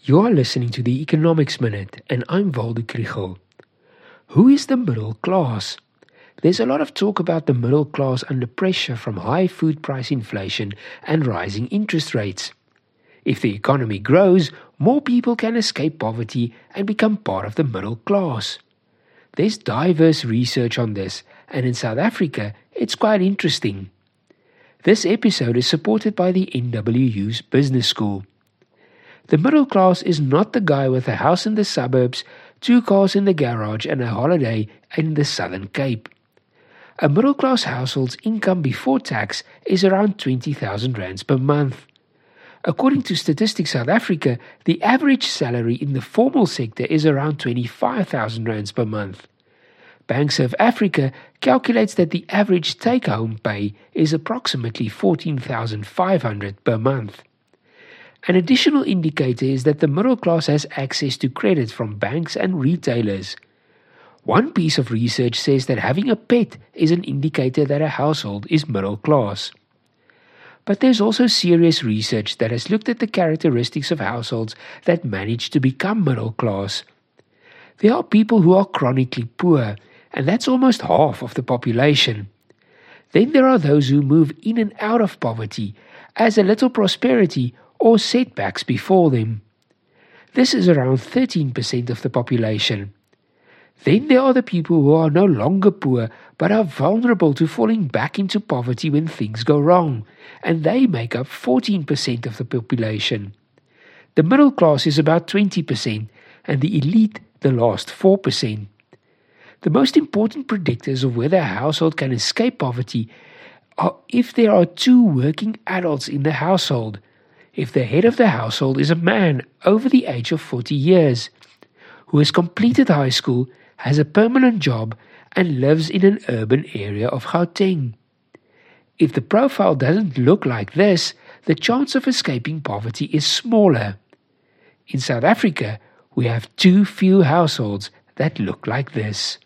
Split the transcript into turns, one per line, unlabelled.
You are listening to the Economics Minute, and I'm Waldo Krugell. Who is the middle class? There's a lot of talk about the middle class under pressure from high food price inflation and rising interest rates. If the economy grows, more people can escape poverty and become part of the middle class. There's diverse research on this, and in South Africa, it's quite interesting. This episode is supported by the NWU's Business School. The middle class is not the guy with a house in the suburbs, two cars in the garage, and a holiday in the Southern Cape. A middle class household's income before tax is around 20,000 rands per month. According to Statistics South Africa, the average salary in the formal sector is around 25,000 rands per month. BankservAfrica calculates that the average take home pay is approximately 14,500 per month. An additional indicator is that the middle class has access to credit from banks and retailers. One piece of research says that having a pet is an indicator that a household is middle class. But there's also serious research that has looked at the characteristics of households that manage to become middle class. There are people who are chronically poor, and that's almost half of the population. Then there are those who move in and out of poverty as a little prosperity or setbacks before them. This is around 13% of the population. Then there are the people who are no longer poor but are vulnerable to falling back into poverty when things go wrong, and they make up 14% of the population. The middle class is about 20%, and the elite the last 4%. The most important predictors of whether a household can escape poverty are if there are two working adults in the household if the head of the household is a man over the age of 40 years, who has completed high school, has a permanent job, and lives in an urban area of Gauteng. If the profile doesn't look like this, the chance of escaping poverty is smaller. In South Africa, we have too few households that look like this.